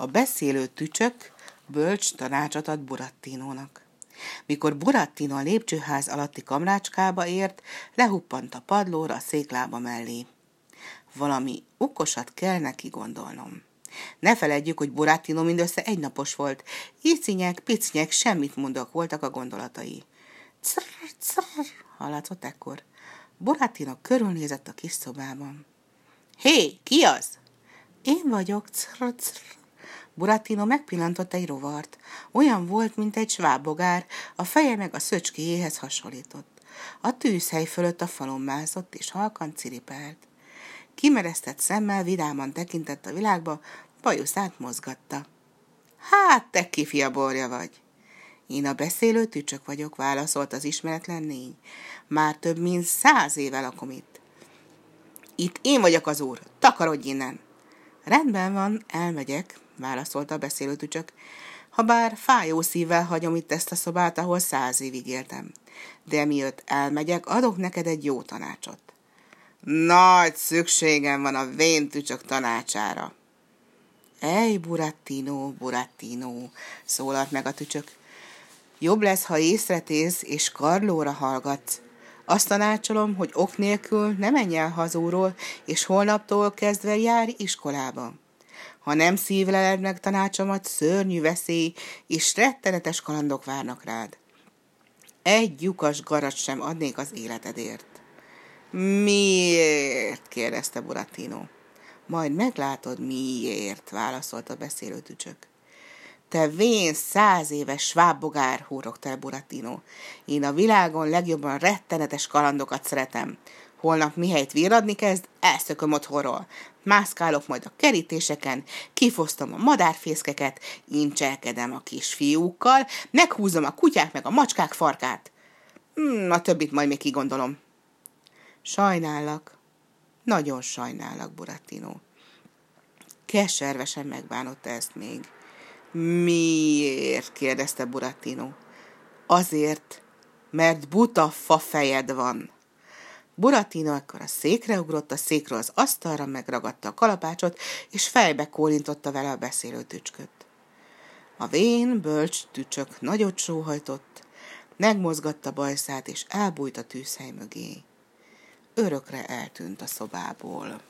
A beszélő tücsök bölcs tanácsot ad Burattinónak. Mikor Burattino a lépcsőház alatti kamrácskába ért, lehuppant a padlóra a széklába mellé. Valami okosat kell neki gondolnom. Ne feledjük, hogy Burattino mindössze egynapos volt. Icinyek, picnyek, semmit mondok voltak a gondolatai. Crr, crr, hallatszott ekkor. Burattino körülnézett a kis szobában. Hé, ki az? Én vagyok, crr, crr. Buratino megpillantott egy rovart. Olyan volt, mint egy svábogár, a feje meg a szöcskéjéhez hasonlított. A tűzhely fölött a falon mászott, és halkan ciripelt. Kimeresztett szemmel vidáman tekintett a világba, bajuszát mozgatta. Hát, te kifia borja vagy! Én a beszélő tücsök vagyok, válaszolt az ismeretlen nény. Már több mint száz éve lakom itt. Itt én vagyok az úr, takarodj innen! Rendben van, elmegyek, válaszolta a beszélő tücsök. Habár fájó szívvel hagyom itt ezt a szobát, ahol száz évig éltem. De miatt elmegyek, adok neked egy jó tanácsot. Nagy szükségem van a vén tücsök tanácsára. Ej, Burattino, Burattino, szólalt meg a tücsök. Jobb lesz, ha észretész és Karlóra hallgatsz. Azt tanácsolom, hogy ok nélkül ne menj el hazúról, és holnaptól kezdve járj iskolába. Ha nem szívleled meg tanácsomat, szörnyű veszély és rettenetes kalandok várnak rád. Egy lyukas garat sem adnék az életedért. Miért? kérdezte Burattino. Majd meglátod, miért, válaszolta a beszélő tücsök. Te vén száz éves svábbogár, húrogta el Burattino. Én a világon legjobban rettenetes kalandokat szeretem. Holnap mihelyt virradni kezd, elszököm otthonról. Mászkálok majd a kerítéseken, kifosztom a madárfészkeket, incselkedem a kisfiúkkal, meghúzom a kutyák meg a macskák farkát. Hmm, a többit majd még kigondolom. Sajnállak, nagyon sajnállak, Burattino. Keservesen megbánotta ezt még. Miért? kérdezte Burattino. Azért, mert buta fa fejed van. Buratino akkor a székre ugrott, a székről az asztalra megragadta a kalapácsot, és fejbe kólintotta vele a beszélő tücsköt. A vén, bölcs tücsök nagyot sóhajtott, megmozgatta bajszát, és elbújt a tűzhely mögé. Örökre eltűnt a szobából.